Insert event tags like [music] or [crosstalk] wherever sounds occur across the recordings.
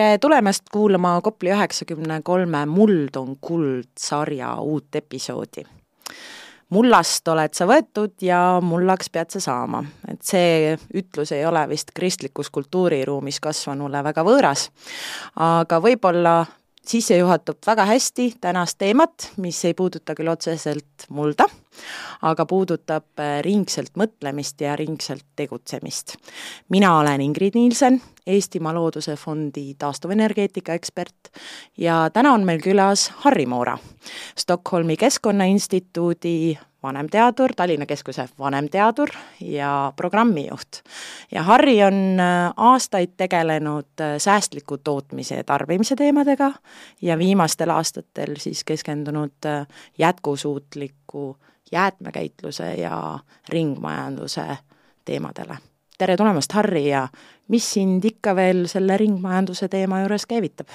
tere tulemast kuulama Kopli üheksakümne kolme Muld on kuld sarja uut episoodi. mullast oled sa võetud ja mullaks pead sa saama, et see ütlus ei ole vist kristlikus kultuuriruumis kasvanule väga võõras, aga võib-olla sisse juhatab väga hästi tänast teemat, mis ei puuduta küll otseselt mulda, aga puudutab äh, ringselt mõtlemist ja ringselt tegutsemist. mina olen Ingrid Nielsen, Eestimaa Looduse Fondi taastuvenergeetika ekspert ja täna on meil külas Harri Moora, Stockholmi Keskkonnainstituudi vanemteadur, Tallinna Keskuse vanemteadur ja programmijuht. ja Harri on äh, aastaid tegelenud äh, säästliku tootmise ja tarbimise teemadega ja viimastel aastatel siis keskendunud jätkusuutliku jäätmekäitluse ja ringmajanduse teemadele. tere tulemast, Harri, ja mis sind ikka veel selle ringmajanduse teema juures käivitab?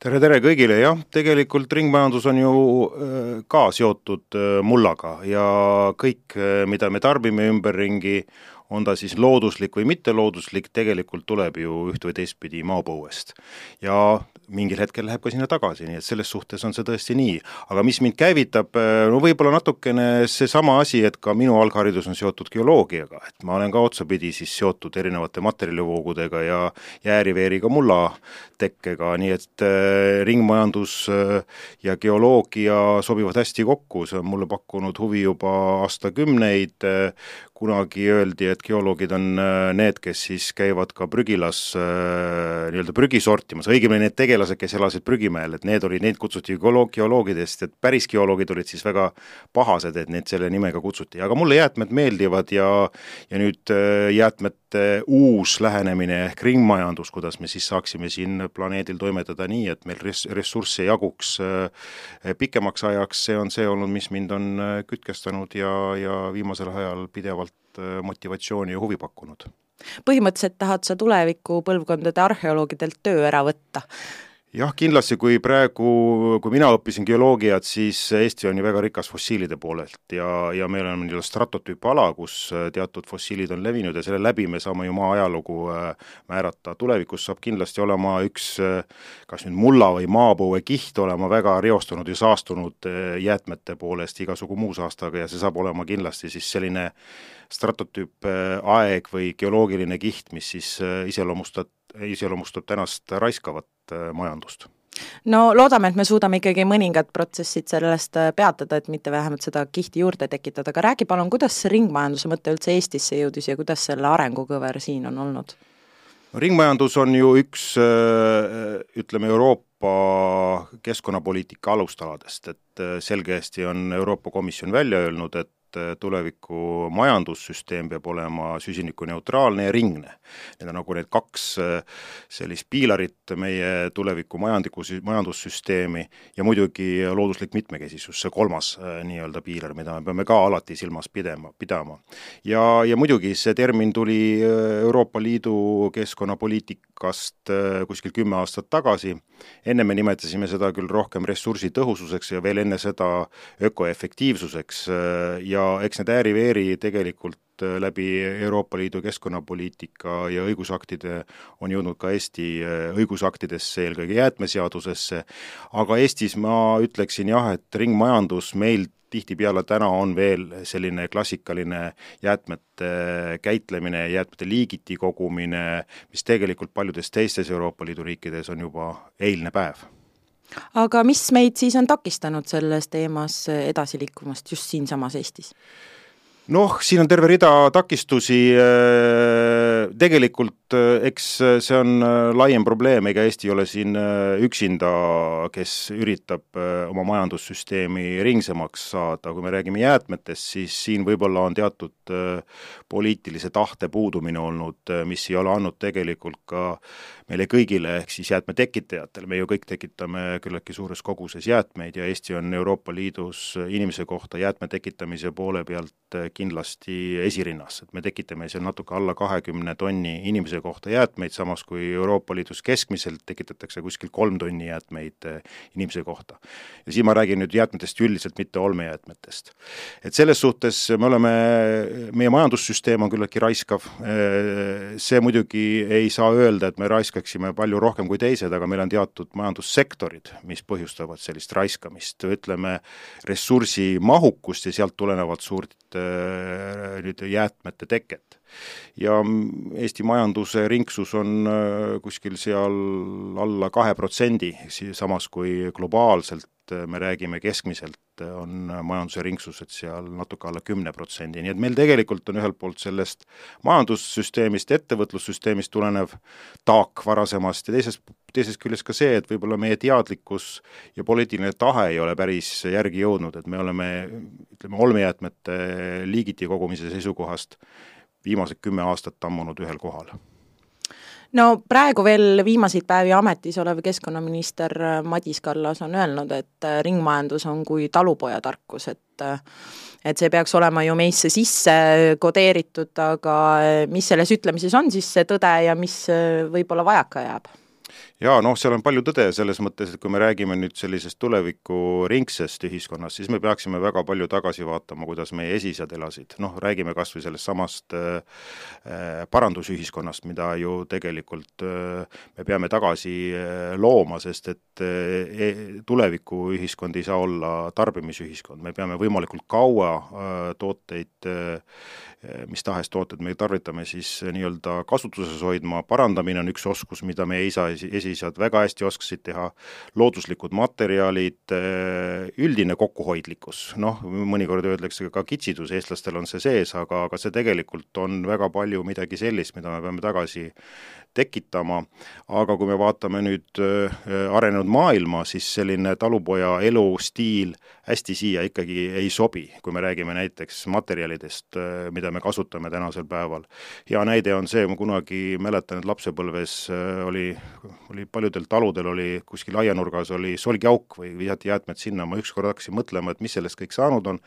Tere, tere kõigile, jah, tegelikult ringmajandus on ju äh, ka seotud äh, mullaga ja kõik, äh, mida me tarbime ümberringi, on ta siis looduslik või mittelooduslik, tegelikult tuleb ju üht või teistpidi maapõuest. ja mingil hetkel läheb ka sinna tagasi, nii et selles suhtes on see tõesti nii. aga mis mind käivitab, no võib-olla natukene seesama asi, et ka minu algharidus on seotud geoloogiaga, et ma olen ka otsapidi siis seotud erinevate materjalivoogudega ja jääriveeriga mulla tekkega, nii et äh, ringmajandus äh, ja geoloogia sobivad hästi kokku, see on mulle pakkunud huvi juba aastakümneid äh,, kunagi öeldi, et geoloogid on äh, need, kes siis käivad ka prügilas äh, nii-öelda prügi sortimas, õigemini need tegelased, kes elasid prügimäel, et need olid, neid kutsuti geoloog, geoloogidest, et päris geoloogid olid siis väga pahased, et neid selle nimega kutsuti, aga mulle jäätmed meeldivad ja ja nüüd äh, jäätmete uus lähenemine ehk ringmajandus, kuidas me siis saaksime siin planeedil toimetada nii, et meil res-, ressursse jaguks pikemaks ajaks, see on see olnud, mis mind on kütkestanud ja, ja viimasel ajal pidevalt motivatsiooni ja huvi pakkunud. põhimõtteliselt tahad sa tuleviku põlvkondade arheoloogidelt töö ära võtta? Jah, kindlasti, kui praegu, kui mina õppisin geoloogiat, siis Eesti on ju väga rikas fossiilide poolelt ja, ja meil on nii-öelda stratotüüpala, kus äh, teatud fossiilid on levinud ja selle läbi me saame ju maa ajalugu äh, määrata. tulevikus saab kindlasti olema üks äh, kas nüüd mulla- või maapõuekiht olema väga reostunud ja saastunud jäätmete poolest igasugu muu saastaga ja see saab olema kindlasti siis selline stratotüüp aeg või geoloogiline kiht, mis siis iseloomustab, iseloomustab tänast raiskavat äh, majandust. No loodame, et me suudame ikkagi mõningad protsessid sellest äh, peatada, et mitte vähemalt seda kihti juurde tekitada, aga räägi palun, kuidas see ringmajanduse mõte üldse Eestisse jõudis ja kuidas selle arengukõver siin on olnud? ringmajandus on ju üks äh, ütleme, Euroopa keskkonnapoliitika alustaladest, et selgesti on Euroopa Komisjon välja öelnud, et et äh, tuleviku majandussüsteem peab olema süsinikuneutraalne ja ringne. Need on nagu need kaks äh, sellist piilarit meie tuleviku majandusliku, majandussüsteemi ja muidugi looduslik mitmekesisus, see kolmas äh, nii-öelda piilar, mida me peame ka alati silmas pidema, pidama. ja, ja muidugi see termin tuli Euroopa Liidu keskkonnapoliitikast kuskil kümme aastat tagasi, enne me nimetasime seda küll rohkem ressursitõhususeks ja veel enne seda ökoefektiivsuseks ja ja eks need ääri-veeri tegelikult äh, läbi Euroopa Liidu keskkonnapoliitika ja õigusaktide on jõudnud ka Eesti äh, õigusaktidesse, eelkõige jäätmeseadusesse, aga Eestis ma ütleksin jah, et ringmajandus meil tihtipeale täna on veel selline klassikaline jäätmete käitlemine, jäätmete liigiti kogumine, mis tegelikult paljudes teistes Euroopa Liidu riikides on juba eilne päev aga mis meid siis on takistanud selles teemas edasi liikumast just siinsamas Eestis? Noh, siin on terve rida takistusi, äh, tegelikult äh, eks see on äh, laiem probleem, ega Eesti ei ole siin üksinda, kes üritab oma majandussüsteemi ringsemaks saada, kui me räägime jäätmetest, siis siin võib-olla on teatud poliitilise tahte puudumine olnud, mis ei ole andnud tegelikult ka meile kõigile, ehk siis jäätmetekitajatele, me ju kõik tekitame küllaltki suures koguses jäätmeid ja Eesti on Euroopa Liidus inimese kohta jäätme tekitamise poole pealt kindlasti esirinnas, et me tekitame seal natuke alla kahekümne kümne tonni inimese kohta jäätmeid, samas kui Euroopa Liidus keskmiselt tekitatakse kuskil kolm tonni jäätmeid äh, inimese kohta. ja siin ma räägin nüüd jäätmetest üldiselt, mitte olmejäätmetest. et selles suhtes me oleme, meie majandussüsteem on küllaltki raiskav, äh, see muidugi ei saa öelda, et me raiskaksime palju rohkem kui teised, aga meil on teatud majandussektorid, mis põhjustavad sellist raiskamist, ütleme ressursimahukust ja sealt tulenevalt suurt nüüd jäätmete teket. Ja Eesti majanduse ringsus on äh, kuskil seal alla kahe protsendi, samas kui globaalselt äh, me räägime keskmiselt, äh, on majanduse ringsused seal natuke alla kümne protsendi, nii et meil tegelikult on ühelt poolt sellest majandussüsteemist, ettevõtlussüsteemist tulenev taak varasemast ja teisest, teisest küljest ka see, et võib-olla meie teadlikkus ja poliitiline tahe ei ole päris järgi jõudnud, et me oleme ütleme, olmejäätmete liigiti kogumise seisukohast viimased kümme aastat tammunud ühel kohal no praegu veel viimaseid päevi ametis olev keskkonnaminister Madis Kallas on öelnud, et ringmajandus on kui talupojatarkus, et et see peaks olema ju meisse sisse kodeeritud, aga mis selles ütlemises on siis see tõde ja mis võib-olla vajaka jääb? Jaa, noh, seal on palju tõde selles mõttes, et kui me räägime nüüd sellisest tulevikuringsest ühiskonnast, siis me peaksime väga palju tagasi vaatama, kuidas meie esised elasid, noh, räägime kas või sellest samast äh, äh, parandusühiskonnast, mida ju tegelikult äh, me peame tagasi äh, looma, sest et äh, e, tulevikuühiskond ei saa olla tarbimisühiskond, me peame võimalikult kaua äh, tooteid äh, mis tahes tooted me tarvitame, siis nii-öelda kasutuses hoidma, parandamine on üks oskus, mida meie isa, esi esiisad väga hästi oskasid teha, looduslikud materjalid, üldine kokkuhoidlikkus, noh, mõnikord öeldakse ka kitsidus, eestlastel on see sees, aga, aga see tegelikult on väga palju midagi sellist, mida me peame tagasi tekitama, aga kui me vaatame nüüd äh, arenenud maailma, siis selline talupoja elustiil hästi siia ikkagi ei sobi, kui me räägime näiteks materjalidest, äh, mida me kasutame tänasel päeval. hea näide on see, ma kunagi mäletan, et lapsepõlves äh, oli, oli paljudel taludel oli kuskil aianurgas oli solgiauk või visati jäätmed sinna, ma ükskord hakkasin mõtlema, et mis sellest kõik saanud on,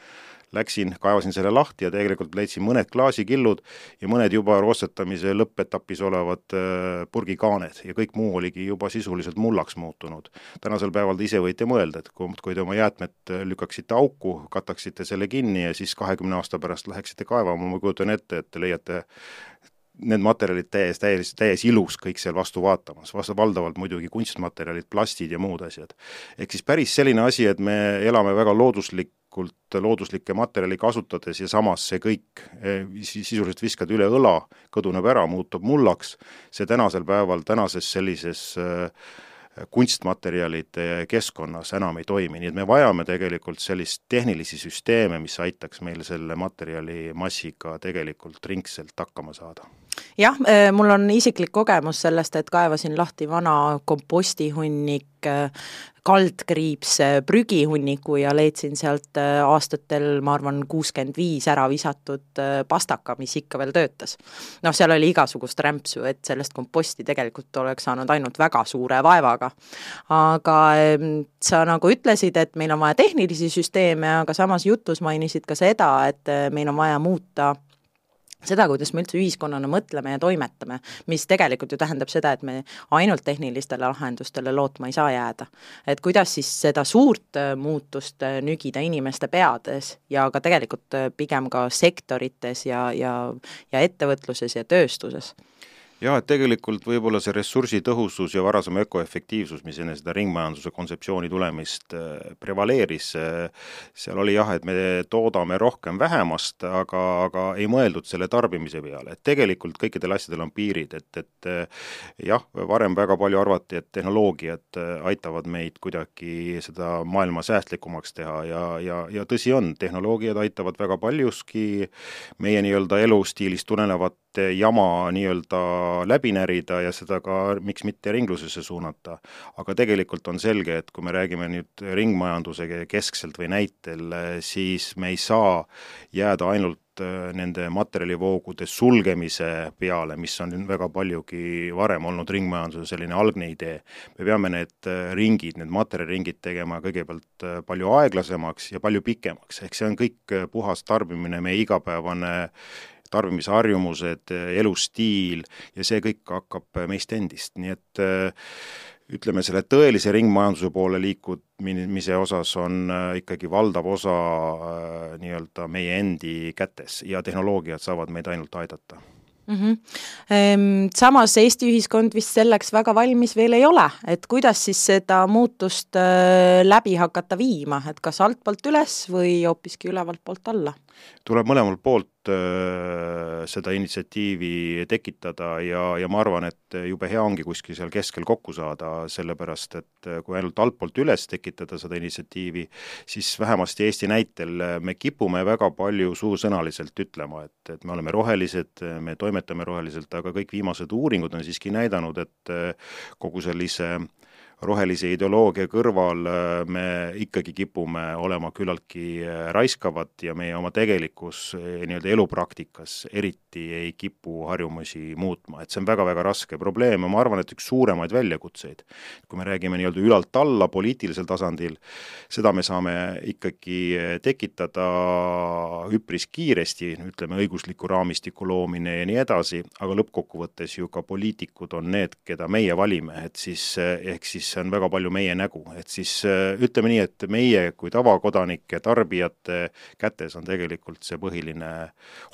läksin, kaevasin selle lahti ja tegelikult leidsin mõned klaasikillud ja mõned juba roostetamise lõppetapis olevad äh, purgikaaned ja kõik muu oligi juba sisuliselt mullaks muutunud. tänasel päeval te ise võite mõelda, et kui, kui te oma jäätmed äh, lükkaksite auku, kataksite selle kinni ja siis kahekümne aasta pärast läheksite kaevama, ma kujutan ette, et te leiate need materjalid täies, täies, täies ilus kõik seal vastu vaatamas, vastu valdavalt muidugi kunstmaterjalid, plastid ja muud asjad. ehk siis päris selline asi, et me elame väga looduslikult, looduslikke materjali kasutades ja samas see kõik eh, sisuliselt viskad üle õla, kõduneb ära, muutub mullaks, see tänasel päeval, tänases sellises äh, kunstmaterjalide keskkonnas enam ei toimi, nii et me vajame tegelikult sellist tehnilisi süsteeme, mis aitaks meil selle materjalimassiga tegelikult ringselt hakkama saada jah, äh, mul on isiklik kogemus sellest, et kaevasin lahti vana kompostihunnik, äh, kaldkriips äh, prügihunniku ja leidsin sealt aastatel, ma arvan, kuuskümmend viis ära visatud pastaka, mis ikka veel töötas. noh, seal oli igasugust rämpsu, et sellest komposti tegelikult oleks saanud ainult väga suure vaevaga. aga ähm, sa nagu ütlesid, et meil on vaja tehnilisi süsteeme, aga samas jutus mainisid ka seda, et meil on vaja muuta seda, kuidas me üldse ühiskonnana mõtleme ja toimetame, mis tegelikult ju tähendab seda, et me ainult tehnilistele lahendustele lootma ei saa jääda. et kuidas siis seda suurt äh, muutust äh, nügida inimeste peades ja ka tegelikult äh, pigem ka sektorites ja, ja, ja ettevõtluses ja tööstuses jaa, et tegelikult võib-olla see ressursitõhusus ja varasem ökoefektiivsus, mis enne seda ringmajanduse kontseptsiooni tulemist äh, prevaleeris, äh, seal oli jah, et me toodame rohkem vähemast, aga, aga ei mõeldud selle tarbimise peale, et tegelikult kõikidel asjadel on piirid, et, et äh, jah, varem väga palju arvati, et tehnoloogiad aitavad meid kuidagi seda maailma säästlikumaks teha ja, ja, ja tõsi on, tehnoloogiad aitavad väga paljuski meie nii-öelda elustiilist tulenevat jama nii-öelda läbi närida ja seda ka miks mitte ringlusesse suunata. aga tegelikult on selge, et kui me räägime nüüd ringmajanduse keskselt või näitel, siis me ei saa jääda ainult äh, nende materjalivoogude sulgemise peale, mis on väga paljugi varem olnud ringmajanduse selline algne idee. me peame need äh, ringid, need materjaliringid tegema kõigepealt äh, palju aeglasemaks ja palju pikemaks, ehk see on kõik puhas tarbimine, meie igapäevane tarbimisharjumused, elustiil ja see kõik hakkab meist endist, nii et ütleme, selle tõelise ringmajanduse poole liikumise osas on ikkagi valdav osa nii-öelda meie endi kätes ja tehnoloogiad saavad meid ainult aidata mm. -hmm. Samas Eesti ühiskond vist selleks väga valmis veel ei ole, et kuidas siis seda muutust äh, läbi hakata viima, et kas altpoolt üles või hoopiski ülevalt poolt alla? Tuleb mõlemalt poolt äh, seda initsiatiivi tekitada ja, ja ma arvan, et jube hea ongi kuskil seal keskel kokku saada, sellepärast et äh, kui ainult altpoolt üles tekitada seda initsiatiivi, siis vähemasti Eesti näitel äh, me kipume väga palju suusõnaliselt ütlema, et, et me oleme rohelised, me toimetame roheliselt, aga kõik viimased uuringud on siiski näidanud, et kogu sellise äh, rohelise ideoloogia kõrval äh, me ikkagi kipume olema küllaltki äh, raiskavad ja meie oma tegelikus äh, nii-öelda elupraktikas eriti ei kipu harjumusi muutma, et see on väga-väga raske probleem ja ma arvan, et üks suuremaid väljakutseid, kui me räägime nii-öelda ülalt alla poliitilisel tasandil, seda me saame ikkagi tekitada üpris kiiresti, ütleme õigusliku raamistiku loomine ja nii edasi, aga lõppkokkuvõttes ju ka poliitikud on need, keda meie valime, et siis ehk siis see on väga palju meie nägu, et siis äh, ütleme nii, et meie kui tavakodanike, tarbijate kätes on tegelikult see põhiline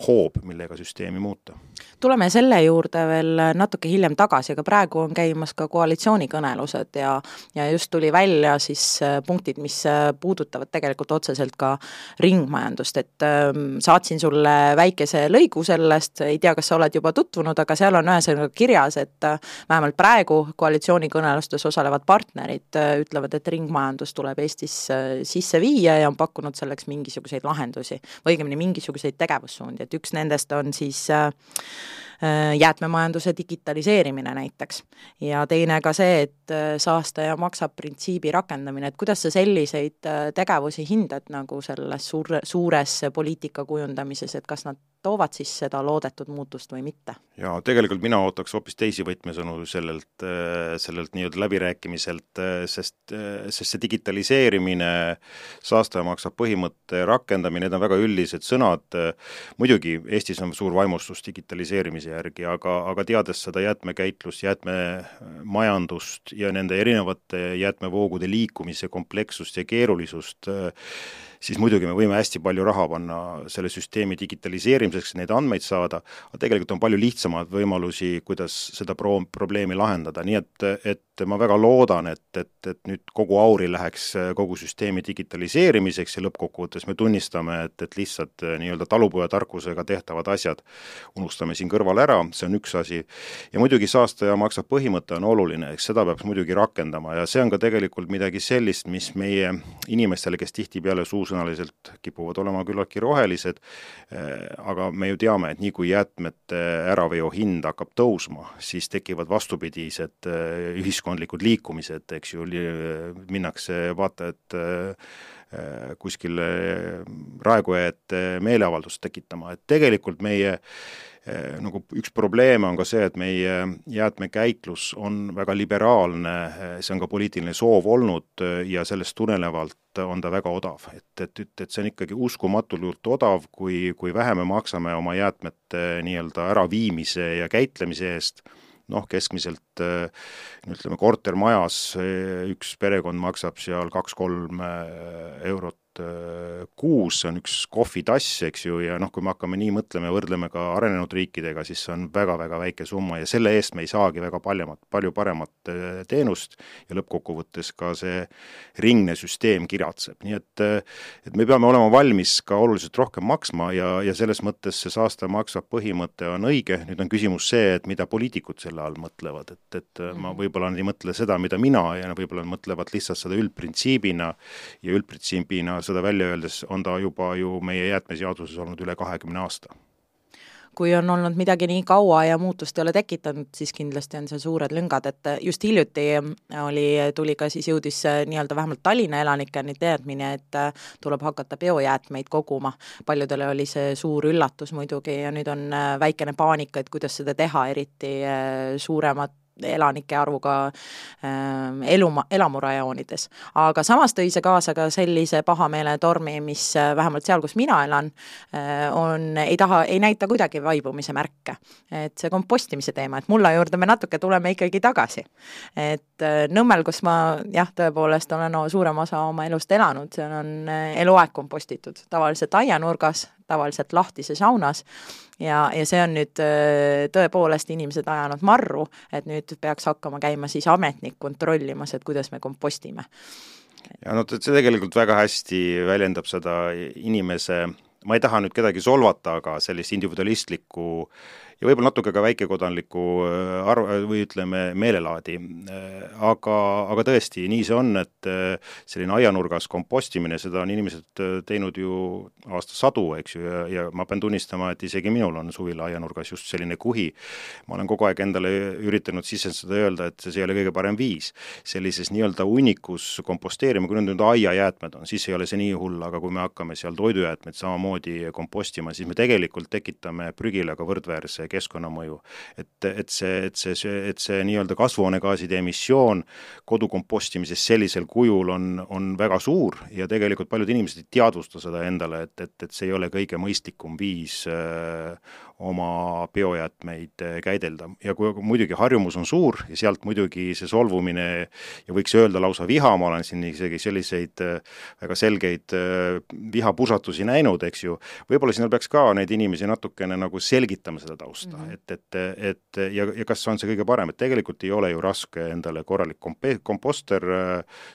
hoob, millega süsteemi muuta. tuleme selle juurde veel natuke hiljem tagasi, aga praegu on käimas ka koalitsioonikõnelused ja ja just tuli välja siis äh, punktid, mis äh, puudutavad tegelikult otseselt ka ringmajandust, et ähm, saatsin sulle väikese lõigu sellest, ei tea, kas sa oled juba tutvunud, aga seal on ühesõnaga kirjas, et vähemalt praegu koalitsioonikõnelustes osalevad partnerid äh, ütlevad, et ringmajandus tuleb Eestis äh, sisse viia ja on pakkunud selleks mingisuguseid lahendusi või õigemini mingisuguseid tegevussuundi, et üks nendest on siis äh, jäätmemajanduse digitaliseerimine näiteks. ja teine ka see, et saastaja maksab printsiibi rakendamine, et kuidas sa selliseid tegevusi hindad nagu selles suur, suures poliitika kujundamises, et kas nad toovad siis seda loodetud muutust või mitte? jaa, tegelikult mina ootaks hoopis teisi võtmesõnu sellelt, sellelt nii-öelda läbirääkimiselt, sest, sest see digitaliseerimine, saastaja maksab põhimõtte rakendamine, need on väga üldised sõnad, muidugi Eestis on suur vaimustus digitaliseerimise järgi, aga, aga teades seda jäätmekäitlust, jäätmemajandust ja nende erinevate jäätmevoogude liikumise komplekssust ja keerulisust, siis muidugi me võime hästi palju raha panna selle süsteemi digitaliseerimiseks, neid andmeid saada, aga tegelikult on palju lihtsamaid võimalusi, kuidas seda pro-, probleemi lahendada, nii et, et ma väga loodan, et, et, et nüüd kogu auri läheks kogu süsteemi digitaliseerimiseks ja lõppkokkuvõttes me tunnistame, et, et lihtsalt nii-öelda talupojatarkusega tehtavad asjad unustame siin kõrval ära, see on üks asi, ja muidugi saastaja maksab põhimõte on oluline, eks seda peaks muidugi rakendama ja see on ka tegelikult midagi sellist, mis meie inimestele, kes tihtipeale suus sõnaliselt kipuvad olema küllaltki rohelised, eh, aga me ju teame, et nii kui jäätmete äraveo hind hakkab tõusma, siis tekivad vastupidised eh, ühiskondlikud liikumised, eks ju, minnakse vaata et eh, kuskile Raekoja ette meeleavaldust tekitama, et tegelikult meie Eh, nagu üks probleeme on ka see, et meie jäätmekäitlus on väga liberaalne, see on ka poliitiline soov olnud ja sellest tulenevalt on ta väga odav, et, et, et, et see on ikkagi uskumatult odav, kui, kui vähe me maksame oma jäätmete nii-öelda äraviimise ja käitlemise eest noh, keskmiselt ütleme, kortermajas üks perekond maksab seal kaks-kolm eurot. Äh, kuus, see on üks kohvitass, eks ju, ja noh, kui me hakkame nii mõtlema ja võrdleme ka arenenud riikidega, siis see on väga-väga väike summa ja selle eest me ei saagi väga paljumat, palju paremat äh, teenust ja lõppkokkuvõttes ka see ringne süsteem kiratseb, nii et et me peame olema valmis ka oluliselt rohkem maksma ja, ja selles mõttes see saastaja maksab põhimõte on õige, nüüd on küsimus see, et mida poliitikud selle all mõtlevad, et, et ma mhm. võib-olla ei mõtle seda, mida mina ja võib-olla mõtlevad lihtsalt seda üldprintsiibina ja üldprintsiibina seda välja öeldes on ta juba ju meie jäätmeseaduses olnud üle kahekümne aasta kui on olnud midagi nii kaua ja muutust ei ole tekitanud, siis kindlasti on seal suured lüngad, et just hiljuti oli, tuli ka siis, jõudis nii-öelda vähemalt Tallinna elanikeni teadmine, et tuleb hakata biojäätmeid koguma. paljudele oli see suur üllatus muidugi ja nüüd on väikene paanika, et kuidas seda teha, eriti suuremad elanike arvuga äh, elu, elamurajoonides. aga samas tõi see kaasa ka sellise pahameeletormi, mis äh, vähemalt seal, kus mina elan äh,, on, ei taha, ei näita kuidagi vaibumise märke. et see kompostimise teema, et mulla juurde me natuke tuleme ikkagi tagasi. et äh, Nõmmel, kus ma jah, tõepoolest olen no, suurema osa oma elust elanud, seal on eluaeg kompostitud, tavaliselt aianurgas, tavaliselt lahtises saunas ja, ja see on nüüd äh, tõepoolest inimesed ajanud marru, et nüüd peaks hakkama käima siis ametnik kontrollimas, et kuidas me kompostime. ja et see tegelikult väga hästi väljendab seda inimese ma ei taha nüüd kedagi solvata, aga sellist individualistlikku ja võib-olla natuke ka väikekodanliku äh, arv- või ütleme, meelelaadi. Äh, aga, aga tõesti, nii see on, et äh, selline aianurgas kompostimine, seda on inimesed teinud ju aastasadu, eks ju, ja, ja ma pean tunnistama, et isegi minul on suvila aianurgas just selline kuhi. ma olen kogu aeg endale üritanud sisestada öelda, et see ei ole kõige parem viis. sellises nii-öelda hunnikus komposteerima, kui need nüüd aiajäätmed on, siis ei ole see nii hull, aga kui me hakkame seal toidujäätmeid samamoodi kompostima, siis me tegelikult tekitame prügile ka võrdväärse keskkonnamõju. et, et see, et see, et see nii-öelda kasvuhoonegaaside emissioon kodukompostimises sellisel kujul on, on väga suur ja tegelikult paljud inimesed ei teadvusta seda endale, et, et, et see ei ole kõige mõistlikum viis äh, oma biojäätmeid äh, käidelda. ja kui muidugi harjumus on suur ja sealt muidugi see solvumine ja võiks öelda lausa viha, ma olen siin isegi selliseid äh, väga selgeid äh, vihapusatusi näinud, eks ju, võib-olla siin peaks ka neid inimesi natukene nagu selgitama seda tausta mm, -hmm. et, et, et ja, ja kas on see kõige parem, et tegelikult ei ole ju raske endale korralik komp-, komposter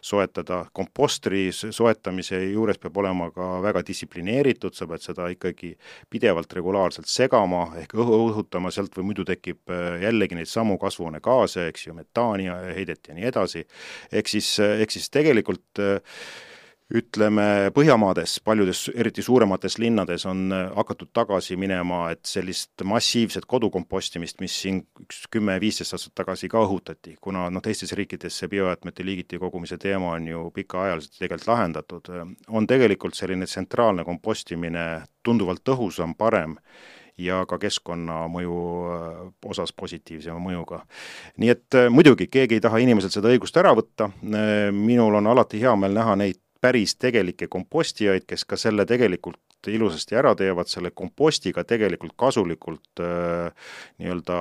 soetada, kompostri soetamise juures peab olema ka väga distsiplineeritud, sa pead seda ikkagi pidevalt regulaarselt segama, elama ehk õhu õhutama, sealt või muidu tekib äh, jällegi neid samu kasvuhoonegaase, eks ju, metaani heidet ja nii edasi, ehk siis, äh, ehk siis tegelikult äh, ütleme, Põhjamaades, paljudes, eriti suuremates linnades on hakatud tagasi minema, et sellist massiivset kodukompostimist, mis siin üks kümme-viisteist aastat tagasi ka õhutati, kuna noh, teistes riikides see biojäätmete liigiti kogumise teema on ju pikaajaliselt tegelikult lahendatud, on tegelikult selline tsentraalne kompostimine tunduvalt tõhusam, parem ja ka keskkonnamõju äh, osas positiivsema mõjuga. nii et äh, muidugi, keegi ei taha inimeselt seda õigust ära võtta, äh, minul on alati hea meel näha neid päris tegelikke kompostijaid, kes ka selle tegelikult ilusasti ära teevad, selle kompostiga tegelikult kasulikult äh, nii-öelda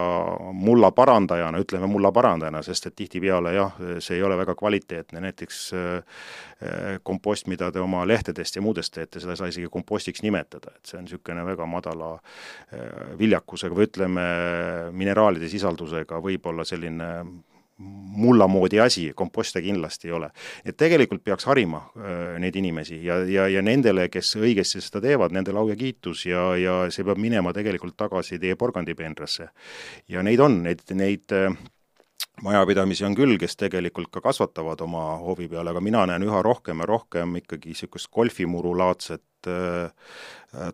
mulla parandajana, ütleme mulla parandajana, sest et tihtipeale jah, see ei ole väga kvaliteetne, näiteks äh, kompost, mida te oma lehtedest ja muudest teete, seda ei saa isegi kompostiks nimetada, et see on niisugune väga madala äh, viljakusega või ütleme, mineraalide sisaldusega võib-olla selline mulla moodi asi, komposte kindlasti ei ole. et tegelikult peaks harima neid inimesi ja, ja, ja nendele, kes õigesti seda teevad, nendele au ja kiitus ja, ja see peab minema tegelikult tagasi teie porgandipeenrasse. ja neid on, neid, neid majapidamisi on küll, kes tegelikult ka kasvatavad oma hoovi peal, aga mina näen üha rohkem ja rohkem ikkagi niisugust golfimurulaadset äh,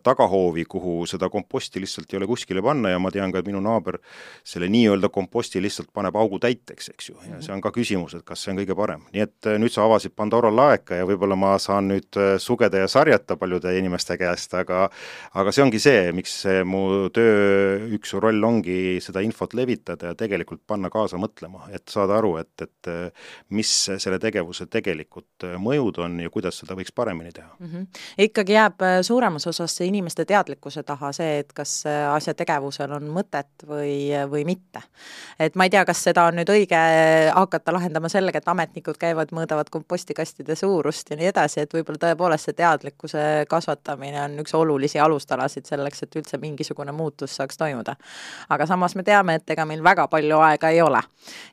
tagahoovi, kuhu seda komposti lihtsalt ei ole kuskile panna ja ma tean ka, et minu naaber selle nii-öelda komposti lihtsalt paneb augu täiteks, eks ju, ja see on ka küsimus, et kas see on kõige parem. nii et äh, nüüd sa avasid Pandora laeka ja võib-olla ma saan nüüd äh, sugeda ja sarjata paljude inimeste käest, aga aga see ongi see, miks see mu töö üks roll ongi seda infot levitada ja tegelikult panna kaasa mõtlema, et saada aru, et, et äh, mis selle tegevuse tegelikud mõjud on ja kuidas seda võiks paremini teha mm. -hmm. ikkagi jääb suuremas osas see inimeste teadlikkuse taha see, et kas asja tegevusel on mõtet või, või mitte. et ma ei tea, kas seda on nüüd õige hakata lahendama sellega, et ametnikud käivad, mõõdavad kompostikastide suurust ja nii edasi, et võib-olla tõepoolest see teadlikkuse kasvatamine on üks olulisi alustalasid selleks, et üldse mingisugune muutus saaks toimuda. aga samas me teame, et ega meil väga palju aega ei ole.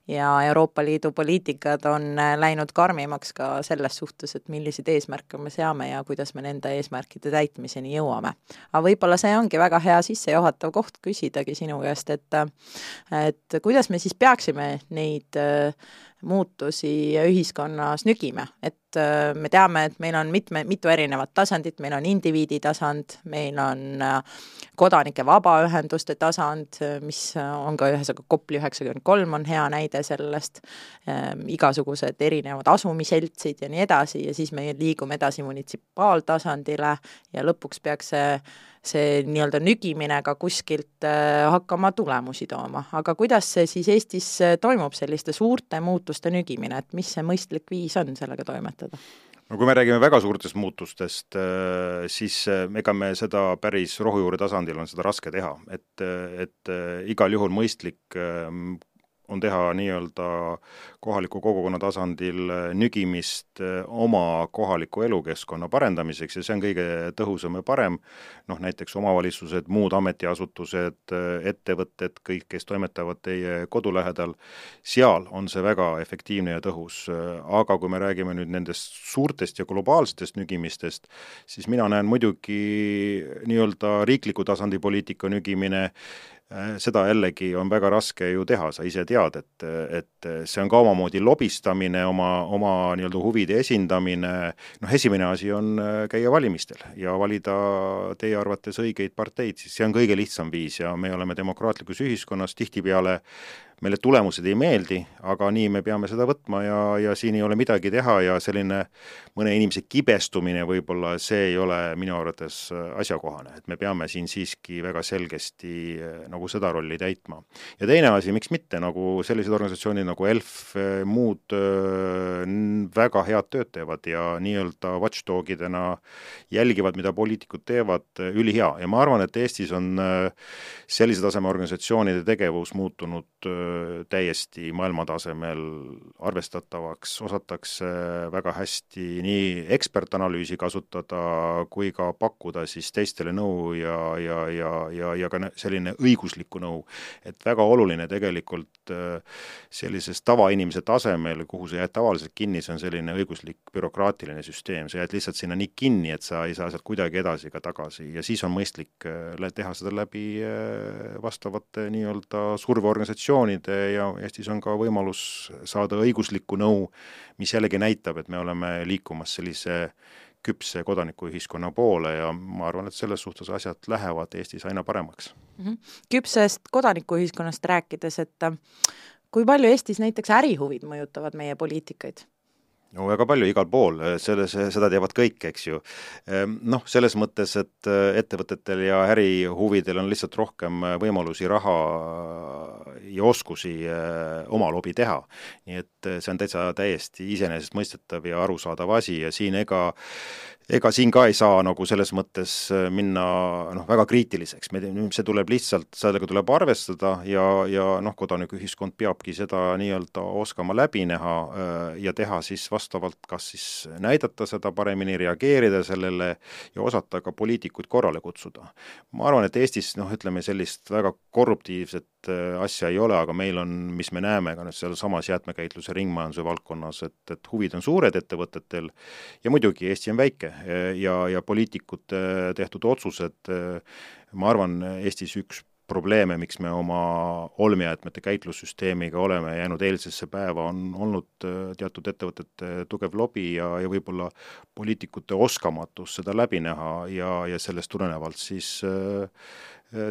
ja Euroopa Liidu poliitikad on läinud karmimaks ka selles suhtes, et milliseid eesmärke me seame ja kuidas me nende eesmärkide täitmiseni jõuame jõuame. aga võib-olla see ongi väga hea sissejuhatav koht küsidagi sinu käest, et et kuidas me siis peaksime neid äh, muutusi ühiskonnas nügima, et äh, me teame, et meil on mitme, mitu erinevat tasandit, meil on indiviidi tasand, meil on äh, kodanike vabaühenduste tasand, mis on ka ühesõnaga Kopli üheksakümmend kolm on hea näide sellest, igasugused erinevad asumiseltsid ja nii edasi ja siis me liigume edasi munitsipaaltasandile ja lõpuks peaks see see nii-öelda nügimine ka kuskilt äh, hakkama tulemusi tooma, aga kuidas see siis Eestis äh, toimub, selliste suurte muutuste nügimine, et mis see mõistlik viis on sellega toimetada? No kui me räägime väga suurtest muutustest, äh, siis ega me seda päris rohujuure tasandil on seda raske teha, et, et igal juhul mõistlik on teha nii-öelda kohaliku kogukonna tasandil äh, nügimist äh, oma kohaliku elukeskkonna parendamiseks ja see on kõige tõhusam ja parem, noh näiteks omavalitsused, muud ametiasutused, äh, ettevõtted, kõik, kes toimetavad teie kodu lähedal, seal on see väga efektiivne ja tõhus. aga kui me räägime nüüd nendest suurtest ja globaalsetest nügimistest, siis mina näen muidugi nii-öelda riikliku tasandi poliitika nügimine seda jällegi on väga raske ju teha, sa ise tead, et, et see on ka omamoodi lobistamine, oma, oma nii-öelda huvide esindamine, noh esimene asi on äh, käia valimistel ja valida teie arvates õigeid parteid, siis see on kõige lihtsam viis ja me oleme demokraatlikus ühiskonnas tihtipeale meile tulemused ei meeldi, aga nii me peame seda võtma ja, ja siin ei ole midagi teha ja selline mõne inimese kibestumine võib-olla, see ei ole minu arvates asjakohane, et me peame siin siiski väga selgesti eh, nagu seda rolli täitma. ja teine asi, miks mitte, nagu sellised organisatsioonid nagu ELF, eh, muud eh, väga head tööd teevad ja nii-öelda watchdogidena jälgivad, mida poliitikud teevad, ülihea ja ma arvan, et Eestis on sellise taseme organisatsioonide tegevus muutunud täiesti maailmatasemel arvestatavaks, osatakse väga hästi nii ekspertanalüüsi kasutada kui ka pakkuda siis teistele nõu ja, ja, ja, ja, ja ka selline õiguslikku nõu. et väga oluline tegelikult sellises tavainimese tasemel, kuhu sa jääd tavaliselt kinni, see on selline õiguslik bürokraatiline süsteem, sa jääd lihtsalt sinna nii kinni, et sa ei saa sealt kuidagi edasi ega tagasi ja siis on mõistlik teha seda läbi vastavate nii-öelda surveorganisatsioonide, ja Eestis on ka võimalus saada õiguslikku nõu, mis jällegi näitab, et me oleme liikumas sellise küpse kodanikuühiskonna poole ja ma arvan, et selles suhtes asjad lähevad Eestis aina paremaks mm. -hmm. küpsest kodanikuühiskonnast rääkides, et kui palju Eestis näiteks ärihuvid mõjutavad meie poliitikaid? No väga palju igal pool, selles, seda teevad kõik, eks ju. Ehm, noh, selles mõttes, et äh, ettevõtetel ja ärihuvidel on lihtsalt rohkem äh, võimalusi, raha ja oskusi oma lobi teha. nii et see on täitsa täiesti iseenesestmõistetav ja arusaadav asi ja siin ega ega siin ka ei saa nagu selles mõttes äh, minna noh, väga kriitiliseks, me, see tuleb lihtsalt, sellega tuleb arvestada ja, ja noh, kodanikuühiskond peabki seda nii-öelda oskama läbi näha äh, ja teha siis vastavalt, kas siis näidata seda paremini, reageerida sellele ja osata ka poliitikuid korrale kutsuda. ma arvan, et Eestis noh, ütleme sellist väga korruptiivset äh, asja ei ole, aga meil on, mis me näeme ka nüüd sealsamas jäätmekäitluse ringmajanduse valdkonnas, et, et huvid on suured ettevõtetel ja muidugi Eesti on väike ja, ja poliitikute tehtud otsused, ma arvan, Eestis üks probleeme, miks me oma olmejäätmete käitlussüsteemiga oleme jäänud eilsesse päeva, on olnud teatud ettevõtete tugev lobi ja, ja võib-olla poliitikute oskamatus seda läbi näha ja, ja sellest tulenevalt siis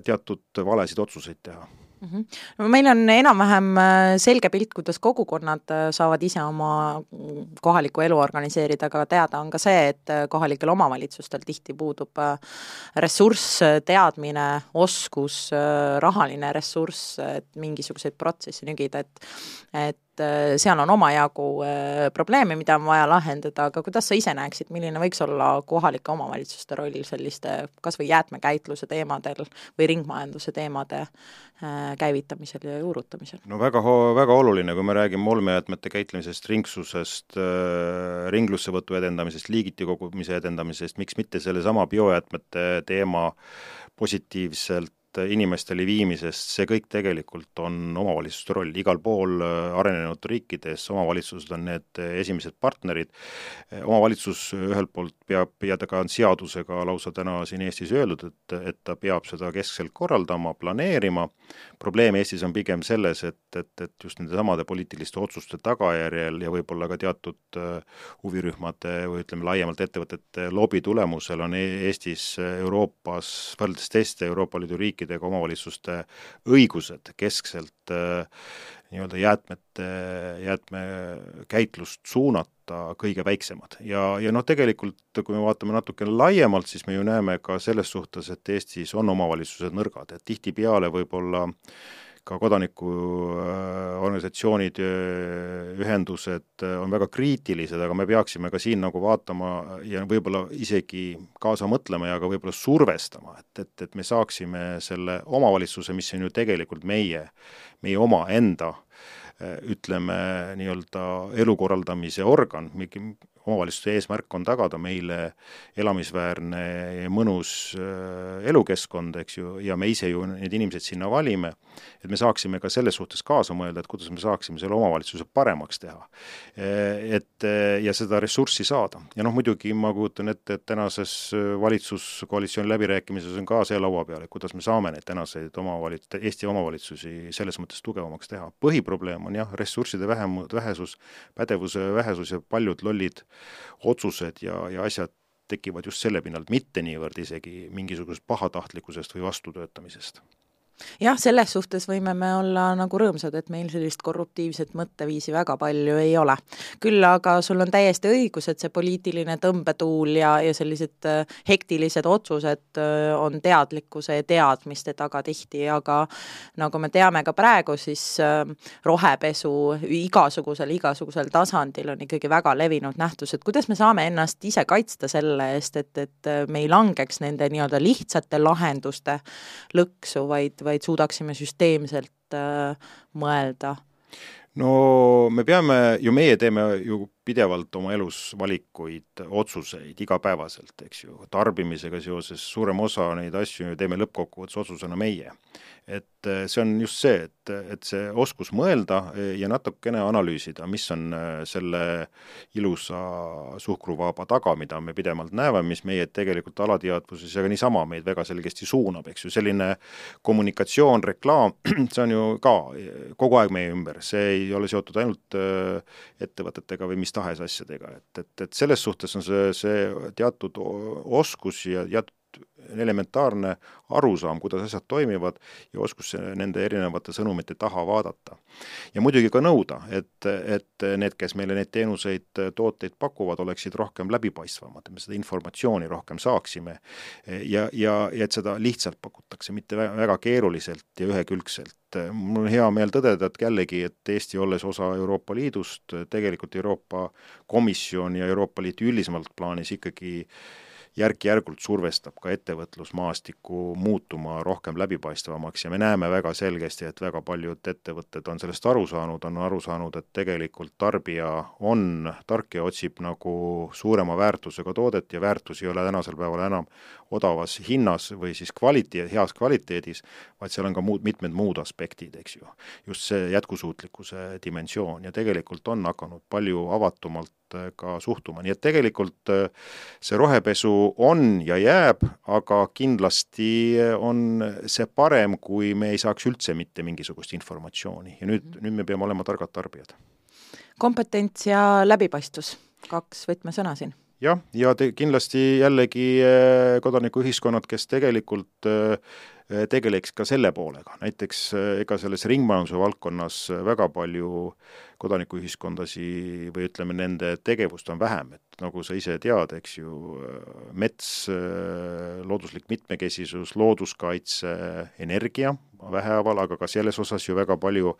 teatud valesid otsuseid teha. No meil on enam-vähem äh, selge pilt, kuidas kogukonnad äh, saavad ise oma kohalikku elu organiseerida, aga teada on ka see, et äh, kohalikel omavalitsustel tihti puudub ressurss, teadmine, oskus, rahaline ressurss, et mingisuguseid protsesse nügida, et et et äh, seal on omajagu äh, probleeme, mida on vaja lahendada, aga kuidas sa ise näeksid, milline võiks olla kohalike omavalitsuste roll selliste kas või jäätmekäitluse teemadel või ringmajanduse teemade äh, käivitamisel ja juurutamisel? no väga, väga oluline, kui me räägime olmejäätmete käitlemisest, ringsusest, ringlussevõtu edendamisest, liigiti kogumise edendamisest, miks mitte sellesama biojäätmete teema positiivselt inimesteni viimisest, see kõik tegelikult on omavalitsuste roll, igal pool arenenud riikides omavalitsused on need esimesed partnerid, omavalitsus ühelt poolt peab, ja ta ka on seadusega lausa täna siin Eestis öeldud, et, et ta peab seda keskselt korraldama, planeerima, probleem Eestis on pigem selles, et, et, et just nende samade poliitiliste otsuste tagajärjel ja võib-olla ka teatud huvirühmade või ütleme, laiemalt ettevõtete lobi tulemusel on e-, Eestis Euroopas võrreldes teiste Euroopa Liidu riikidega omavalitsuste õigused keskselt äh, nii-öelda jäätmete, jäätmekäitlust suunata kõige väiksemad. ja, ja noh, tegelikult kui me vaatame natukene laiemalt, siis me ju näeme ka selles suhtes, et Eestis on omavalitsused nõrgad, et tihtipeale võib-olla äh, ka kodanikuorganisatsioonid, ühendused on väga kriitilised, aga me peaksime ka siin nagu vaatama ja võib-olla isegi kaasa mõtlema ja ka võib-olla survestama, et, et, et me saaksime selle omavalitsuse, mis on ju tegelikult meie, meie omaenda ütleme, nii-öelda elu korraldamise organ, omavalitsuse eesmärk on tagada meile elamisväärne ja mõnus äh, elukeskkond, eks ju, ja me ise ju need inimesed sinna valime, et me saaksime ka selles suhtes kaasa mõelda, et kuidas me saaksime selle omavalitsuse paremaks teha. Äh, et äh, ja seda ressurssi saada. ja noh, muidugi ma kujutan ette, et tänases valitsuskoalitsiooni läbirääkimises on ka see laua peal, et kuidas me saame neid tänaseid omavalit-, Eesti omavalitsusi selles mõttes tugevamaks teha. põhiprobleem on jah, ressursside vähem, vähesus, pädevuse vähesus ja paljud lollid otsused ja, ja asjad tekivad just selle pinnalt, mitte niivõrd isegi mingisugusest pahatahtlikkusest või vastutöötamisest jah, selles suhtes võime me olla nagu rõõmsad, et meil sellist korruptiivset mõtteviisi väga palju ei ole. küll aga sul on täiesti õigus, et see poliitiline tõmbetuul ja, ja sellised äh, hektilised otsused äh, on teadlikkuse ja teadmiste taga tihti, aga nagu me teame ka praegu, siis äh, rohepesu igasugusel, igasugusel tasandil on ikkagi väga levinud nähtus, et kuidas me saame ennast ise kaitsta selle eest, et, et me ei langeks nende nii-öelda lihtsate lahenduste lõksu, vaid, vaid suudaksime süsteemselt äh, mõelda? no me peame ju, meie teeme ju pidevalt oma elus valikuid, otsuseid igapäevaselt, eks ju, tarbimisega seoses suurem osa neid asju teeme lõppkokkuvõttes otsusena meie. Et eh, see on just see, et, et see oskus mõelda ja natukene analüüsida, mis on eh, selle ilusa suhkruvaba taga, mida me pidevalt näeme, mis meie tegelikult alateadvuses ja ka niisama meid väga selgesti suunab, eks ju, selline kommunikatsioon, reklaam, [clears throat] see on ju ka kogu aeg meie ümber, see ei ole seotud ainult eh, ettevõtetega või mis tahes asjadega, et, et, et selles suhtes on see, see teatud oskus ja teatud elementaarne arusaam, kuidas asjad toimivad ja oskus nende erinevate sõnumite taha vaadata. ja muidugi ka nõuda, et, et need, kes meile neid teenuseid, tooteid pakuvad, oleksid rohkem läbipaistvamad, et me seda informatsiooni rohkem saaksime ja, ja, ja et seda lihtsalt pakutakse, mitte väga keeruliselt ja ühekülgselt. Mul on hea meel tõdeda, et jällegi, et Eesti olles osa Euroopa Liidust, tegelikult Euroopa Komisjon ja Euroopa Liit üldisemalt plaanis ikkagi järk-järgult survestab ka ettevõtlusmaastikku muutuma rohkem läbipaistvamaks ja me näeme väga selgesti, et väga paljud ettevõtted on sellest aru saanud, on aru saanud, et tegelikult tarbija on tark ja otsib nagu suurema väärtusega toodet ja väärtus ei ole tänasel päeval enam odavas hinnas või siis kvaliteet, heas kvaliteedis, vaid seal on ka muud, mitmed muud aspektid, eks ju. just see jätkusuutlikkuse dimensioon ja tegelikult on hakanud palju avatumalt äh, ka suhtuma, nii et tegelikult äh, see rohepesu on ja jääb, aga kindlasti on see parem, kui me ei saaks üldse mitte mingisugust informatsiooni ja nüüd, mhm. nüüd me peame olema targad tarbijad. kompetents ja läbipaistvus, kaks võtmesõna siin jah, ja te kindlasti jällegi eh, kodanikuühiskonnad, kes tegelikult eh, tegeleks ka selle poolega, näiteks eh, ega selles ringmajanduse valdkonnas väga palju kodanikuühiskondasi või ütleme, nende tegevust on vähem, et nagu sa ise tead, eks ju, mets, looduslik mitmekesisus, looduskaitse, energia vähehaaval, aga ka selles osas ju väga palju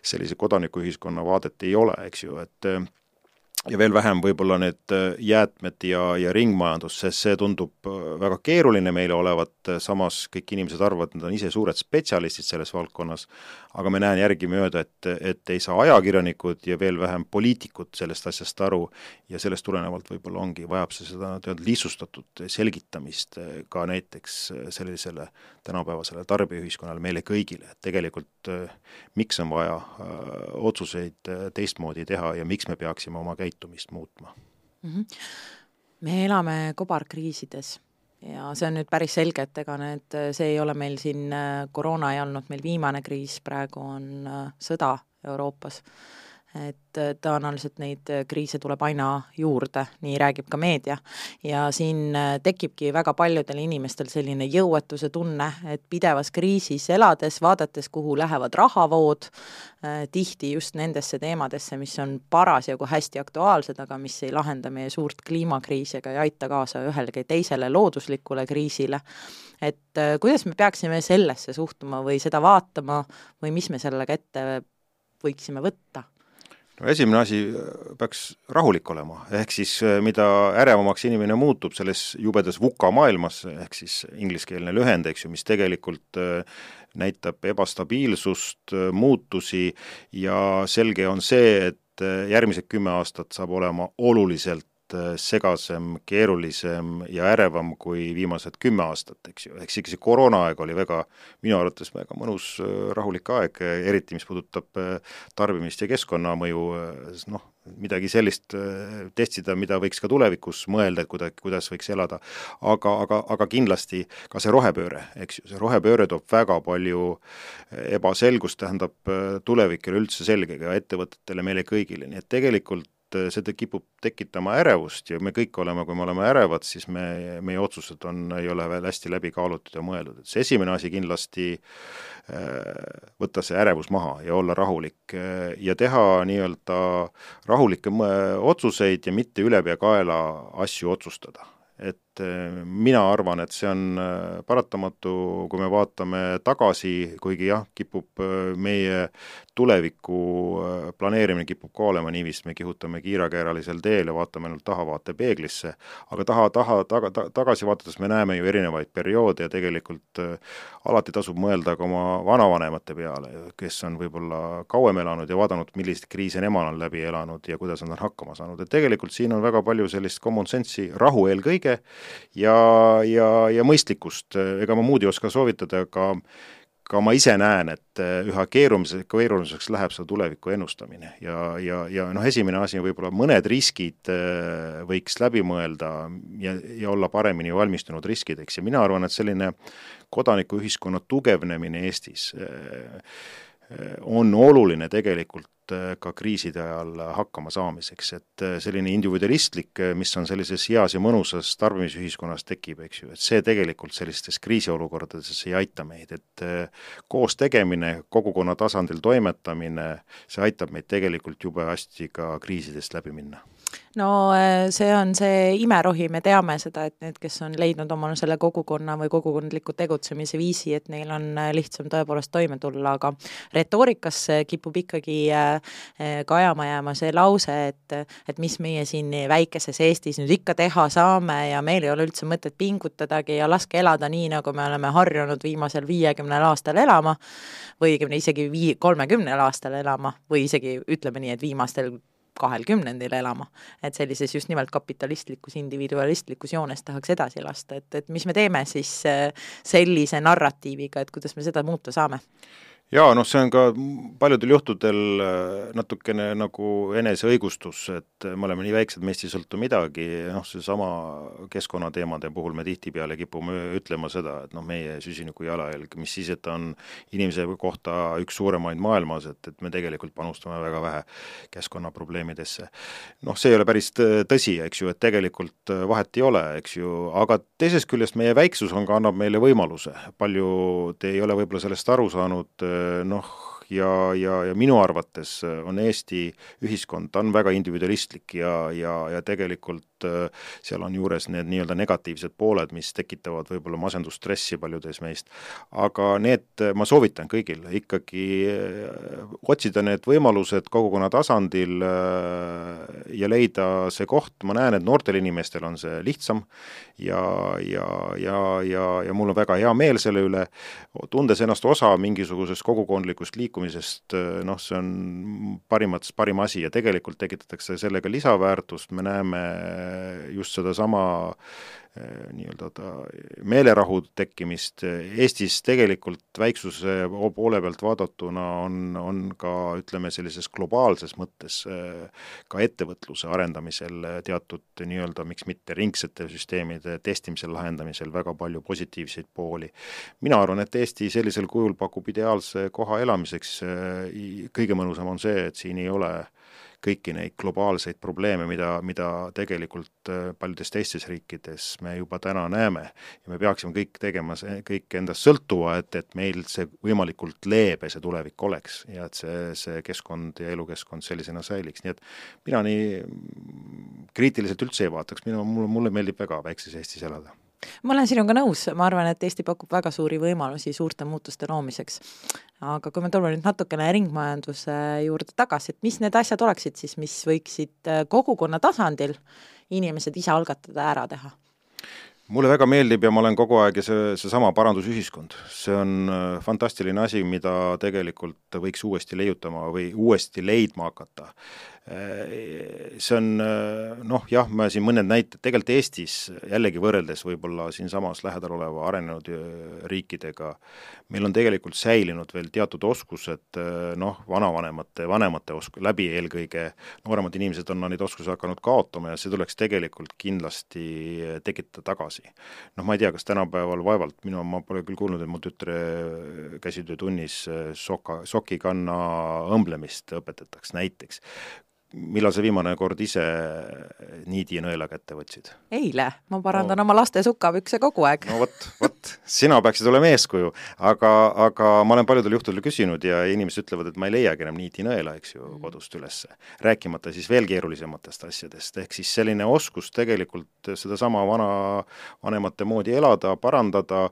sellise kodanikuühiskonna vaadet ei ole, eks ju, et ja veel vähem võib-olla need äh, jäätmed ja, ja ringmajandus, sest see tundub äh, väga keeruline meile olevat, äh, samas kõik inimesed arvavad, et nad on ise suured spetsialistid selles valdkonnas, aga ma näen järgimööda, et, et ei saa ajakirjanikud ja veel vähem poliitikud sellest asjast aru. Ja sellest tulenevalt võib-olla ongi, vajab see seda tead lihtsustatud selgitamist ka näiteks sellisele tänapäevasele tarbijaühiskonnale, meile kõigile, et tegelikult miks on vaja otsuseid teistmoodi teha ja miks me peaksime oma käitumist käitumist muutma mm. -hmm. me elame kobarkriisides ja see on nüüd päris selge, et ega need, see ei ole meil siin, koroona ei olnud meil viimane kriis, praegu on äh, sõda Euroopas et äh, tõenäoliselt neid äh, kriise tuleb aina juurde, nii räägib ka meedia. ja siin äh, tekibki väga paljudel inimestel selline jõuetuse tunne, et pidevas kriisis elades, vaadates, kuhu lähevad rahavood, tihti just nendesse teemadesse, mis on parasjagu hästi aktuaalsed, aga mis ei lahenda meie suurt kliimakriisi ega ei aita kaasa ühelegi teisele looduslikule kriisile, et kuidas me peaksime sellesse suhtuma või seda vaatama või mis me sellega ette võiksime võtta? No esimene asi äh, peaks rahulik olema, ehk siis äh, mida ärevamaks inimene muutub selles jubedas VUCA maailmas, ehk siis ingliskeelne lühend, eks ju, mis tegelikult äh, näitab ebastabiilsust, muutusi ja selge on see, et järgmised kümme aastat saab olema oluliselt segasem, keerulisem ja ärevam kui viimased kümme aastat, eks ju, eks ikka see koroonaaeg oli väga, minu arvates väga mõnus äh, rahulik aeg, eriti mis puudutab äh, tarbimist ja keskkonnamõju, noh, midagi sellist testida, mida võiks ka tulevikus mõelda, et kuida-, kuidas võiks elada. aga, aga, aga kindlasti ka see rohepööre, eks ju, see rohepööre toob väga palju ebaselgust, tähendab tulevik ei ole üldse selge ka ettevõtetele, meile kõigile, nii et tegelikult et äh, see kipub tekitama ärevust ja me kõik oleme, kui me oleme ärevad, siis me, meie otsused on, ei ole veel hästi läbi kaalutud ja mõeldud, et see esimene asi kindlasti äh, võtta see ärevus maha ja olla rahulik äh, ja teha nii-öelda rahulikke otsuseid ja mitte ülepeakaela asju otsustada. Et mina arvan, et see on paratamatu, kui me vaatame tagasi, kuigi jah, kipub meie tuleviku äh, planeerimine kipub ka olema niiviisi, me kihutame kiirakeeralisel teel ja vaatame ainult tahavaatepeeglisse, aga taha, taha, taga, ta, tagasi vaadates me näeme ju erinevaid perioode ja tegelikult äh, alati tasub mõelda ka oma vanavanemate peale, kes on võib-olla kauem elanud ja vaadanud, milliseid kriise nemad on läbi elanud ja kuidas nad on hakkama saanud, et tegelikult siin on väga palju sellist common sense'i, rahu eelkõige ja, ja, ja mõistlikkust, ega ma muud ei oska soovitada, aga ka ma ise näen, et eh, üha keerulisemaks, keerulisemaks läheb see tuleviku ennustamine. Ja, ja, ja noh, esimene asi võib-olla mõned riskid eh, võiks läbi mõelda ja, ja olla paremini valmistunud riskideks. Ja mina arvan, et selline kodanikuühiskonna tugevnemine Eestis eh, on oluline tegelikult ka kriiside ajal hakkama saamiseks, et äh, selline individualistlik, äh, mis on sellises heas ja mõnusas tarbimisühiskonnas tekib, eks ju, et see tegelikult sellistes kriisiolukordades ei aita meid, et koos tegemine, kogukonna tasandil toimetamine, see aitab meid tegelikult jube hästi ka kriisidest läbi minna no äh, see on see imerohi, me teame seda, et need, kes on leidnud omale selle kogukonna või kogukondliku tegutsemise viisi, et neil on äh, lihtsam tõepoolest toime tulla, aga retoorikas kipub ikkagi äh, kajama jääma see lause, et et mis meie siin väikeses Eestis nüüd ikka teha saame ja meil ei ole üldse mõtet pingutadagi ja laske elada nii, nagu me oleme harjunud viimasel viiekümnel aastal elama, või õigemini isegi vii-, kolmekümnel aastal elama või isegi ütleme nii, et viimastel kahel kümnendil elama. et sellises just nimelt kapitalistlikus, individualistlikus joones tahaks edasi lasta, et, et mis me teeme siis äh, sellise narratiiviga, et kuidas me seda muuta saame? Jaa, noh, see on ka paljudel juhtudel äh, natukene nagu eneseõigustus, et me oleme nii väiksed, meist ei sõltu midagi, noh, seesama keskkonnateemade puhul me tihtipeale kipume ütlema seda, et noh, meie süsiniku jalajälg, mis siis, et ta on inimese kohta üks suuremaid maailmas, et, et me tegelikult panustame väga vähe keskkonnaprobleemidesse. noh, see ei ole päris tõsi, eks ju, et tegelikult vahet ei ole, eks ju, aga teisest küljest meie väiksus on ka, annab meile võimaluse, paljud ei ole võib-olla sellest aru saanud, noh, ja, ja, ja minu arvates on Eesti ühiskond, ta on väga individualistlik ja, ja, ja tegelikult äh, seal on juures need nii-öelda negatiivsed pooled, mis tekitavad võib-olla masendusstressi paljudes meist, aga need, ma soovitan kõigil ikkagi äh, otsida need võimalused kogukonna tasandil ja leida see koht, ma näen, et noortel inimestel on see lihtsam ja, ja, ja, ja, ja mul on väga hea meel selle üle, tundes ennast osa mingisugusest kogukondlikust liikumisest, noh, see on parimat, parim asi ja tegelikult tekitatakse sellega lisaväärtust, me näeme just sedasama Äh, nii-öelda ta meelerahu tekkimist, Eestis tegelikult väiksuse poole pealt vaadatuna on, on ka ütleme, sellises globaalses mõttes äh, ka ettevõtluse arendamisel teatud nii-öelda, miks mitte ringsete süsteemide testimisel, lahendamisel väga palju positiivseid pooli. mina arvan, et Eesti sellisel kujul pakub ideaalse koha elamiseks, äh, kõige mõnusam on see, et siin ei ole äh, kõiki neid globaalseid probleeme, mida, mida tegelikult äh, paljudes teistes riikides me juba täna näeme. ja me peaksime kõik tegema see, kõik endast sõltuva, et, et meil see võimalikult leebe see tulevik oleks ja et see, see keskkond ja elukeskkond sellisena säiliks, nii et mina nii kriitiliselt üldse ei vaataks, minu, mulle, mulle meeldib väga väikses Eestis elada ma olen sinuga nõus, ma arvan, et Eesti pakub väga suuri võimalusi suurte muutuste loomiseks. aga kui me tuleme nüüd natukene ringmajanduse juurde tagasi, et mis need asjad oleksid siis, mis võiksid äh, kogukonna tasandil inimesed ise algatada ja ära teha? Mulle väga meeldib ja ma olen kogu aeg ja see, seesama parandusühiskond, see on äh, fantastiline asi, mida tegelikult võiks uuesti leiutama või uuesti leidma hakata. Äh, see on äh, noh, jah, ma siin mõned näited, tegelikult Eestis jällegi võrreldes võib-olla siinsamas lähedal oleva arenenud riikidega, meil on tegelikult säilinud veel teatud oskused noh, vanavanemate, vanemate osk-, läbi eelkõige, nooremad inimesed on neid oskusi hakanud kaotama ja see tuleks tegelikult kindlasti tekitada tagasi. Noh, ma ei tea, kas tänapäeval vaevalt, minu, ma pole küll kuulnud, et mu tütre käsitöötunnis soka, sokikanna õmblemist õpetatakse näiteks millal sa viimane kord ise niidi ja nõela kätte võtsid? eile, ma parandan no. oma laste sukapükse kogu aeg. no vot, vot, sina peaksid olema eeskuju, aga, aga ma olen paljudel juhtudel küsinud ja inimesed ütlevad, et ma ei leiagi enam niiti nõela, eks ju, mm. kodust ülesse. rääkimata siis veel keerulisematest asjadest, ehk siis selline oskus tegelikult sedasama vana, vanemate moodi elada, parandada,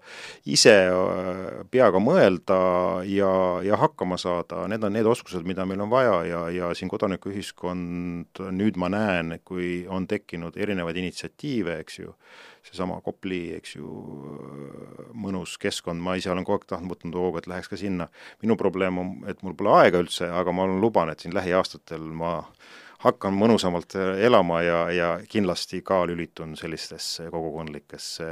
ise äh, peaga mõelda ja, ja hakkama saada, need on need oskused, mida meil on vaja ja, ja siin kodanikuühiskond nüüd ma näen, kui on tekkinud erinevaid initsiatiive, eks ju, seesama Kopli, eks ju, mõnus keskkond, ma ise olen kogu aeg tahtnud, võtnud hoogu, et läheks ka sinna. minu probleem on, et mul pole aega üldse, aga ma luban, et siin lähiaastatel ma hakkan mõnusamalt elama ja, ja kindlasti ka lülitun sellistesse kogukondlikesse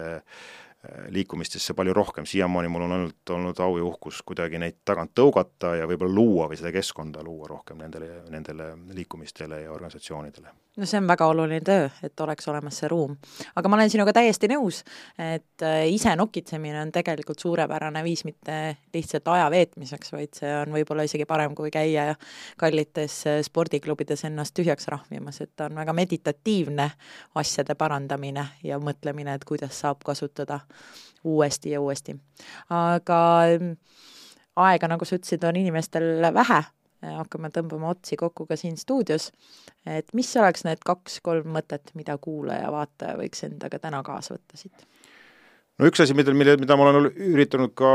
liikumistesse palju rohkem, siiamaani mul on ainult olnud au ja uhkus kuidagi neid tagant tõugata ja võib-olla luua või seda keskkonda luua rohkem nendele, nendele liikumistele ja organisatsioonidele. No see on väga oluline töö, et oleks olemas see ruum. aga ma olen sinuga täiesti nõus, et äh, ise nokitsemine on tegelikult suurepärane viis mitte lihtsalt aja veetmiseks, vaid see on võib-olla isegi parem, kui käia kallites äh, spordiklubides ennast tühjaks rahmimas, et ta on väga meditatiivne asjade parandamine ja mõtlemine, et kuidas saab kasutada uuesti ja uuesti. aga mm, aega, nagu sa ütlesid, on inimestel vähe, hakkame tõmbama otsi kokku ka siin stuudios, et mis oleks need kaks-kolm mõtet, mida kuulaja-vaataja võiks endaga täna kaasa võtta siit? No üks asi, mida, mille, mida ma olen üritanud ka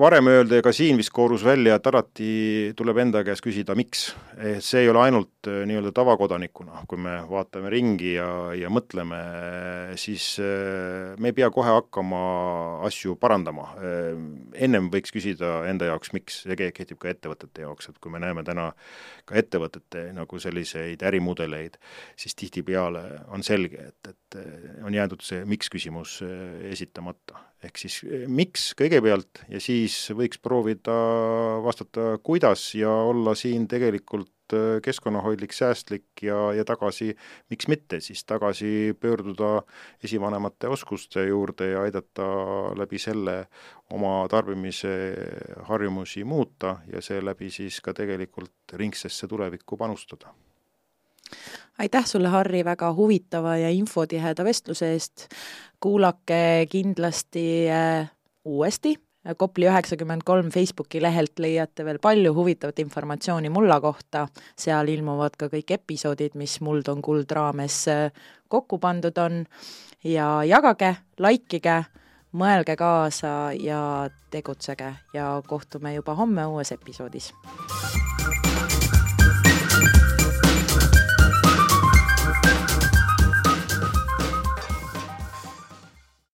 varem öelda ja ka siin vist koorus välja, et alati tuleb enda käest küsida, miks. see ei ole ainult eh, nii-öelda tavakodanikuna, kui me vaatame ringi ja, ja mõtleme, siis eh, me ei pea kohe hakkama asju parandama. Eh, ennem võiks küsida enda jaoks, miks, see kehtib ka ettevõtete jaoks, et kui me näeme täna ka ettevõtete nagu selliseid ärimudeleid, siis tihtipeale on selge, et, et on jäädud see miks küsimus esitama vastamata. ehk siis eh, miks kõigepealt ja siis võiks proovida vastata kuidas ja olla siin tegelikult eh, keskkonnahoidlik, säästlik ja, ja tagasi, miks mitte siis tagasi pöörduda esivanemate oskuste juurde ja aidata läbi selle oma tarbimise harjumusi muuta ja seeläbi siis ka tegelikult ringsesse tulevikku panustada aitäh sulle, Harri, väga huvitava ja infotiheda vestluse eest. kuulake kindlasti äh, uuesti Kopli üheksakümmend kolm Facebooki lehelt leiate veel palju huvitavat informatsiooni mulla kohta, seal ilmuvad ka kõik episoodid, mis Muld on kuld raames äh, kokku pandud on ja jagage, likeige, mõelge kaasa ja tegutsege ja kohtume juba homme uues episoodis.